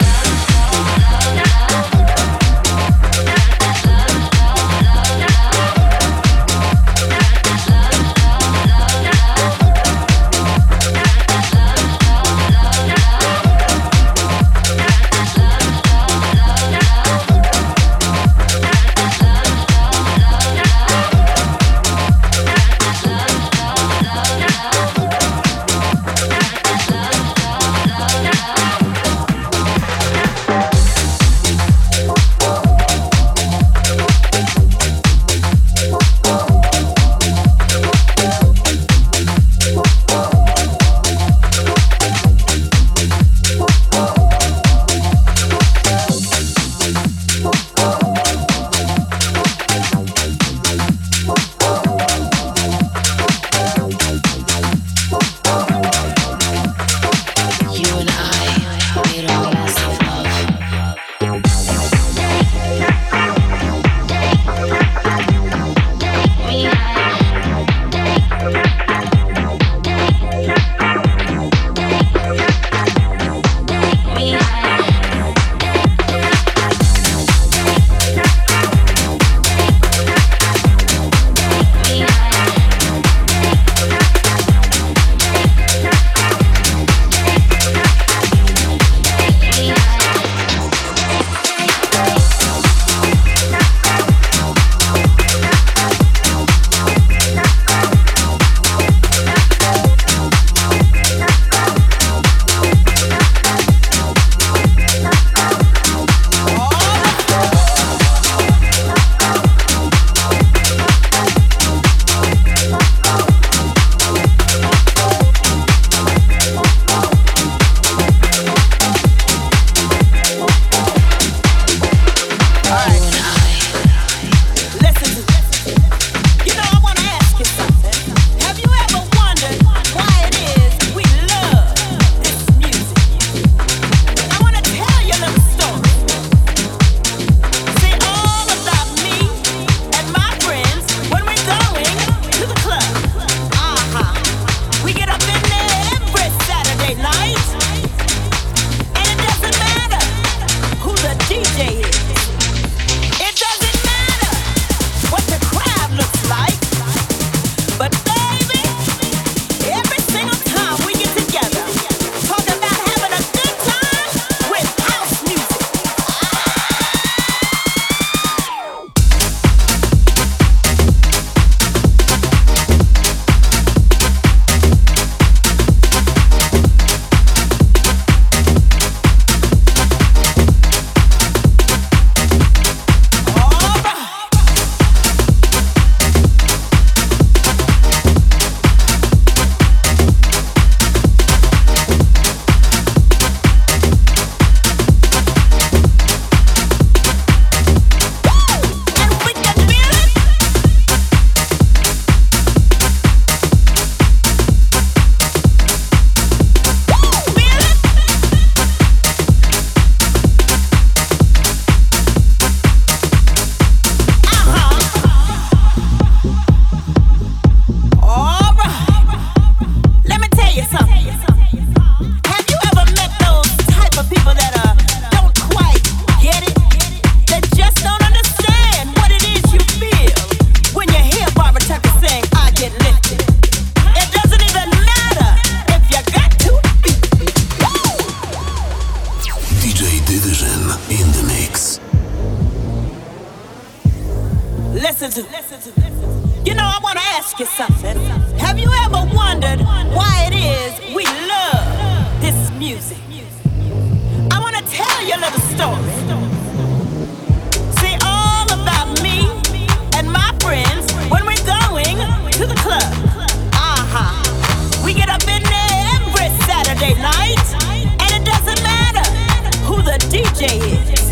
now. Listen to. You know, I want to ask you something. Have you ever wondered why it is we love this music? I want to tell you a little story. See, all about me and my friends when we're going to the club. Uh-huh. We get up in there every Saturday night, and it doesn't matter who the DJ is.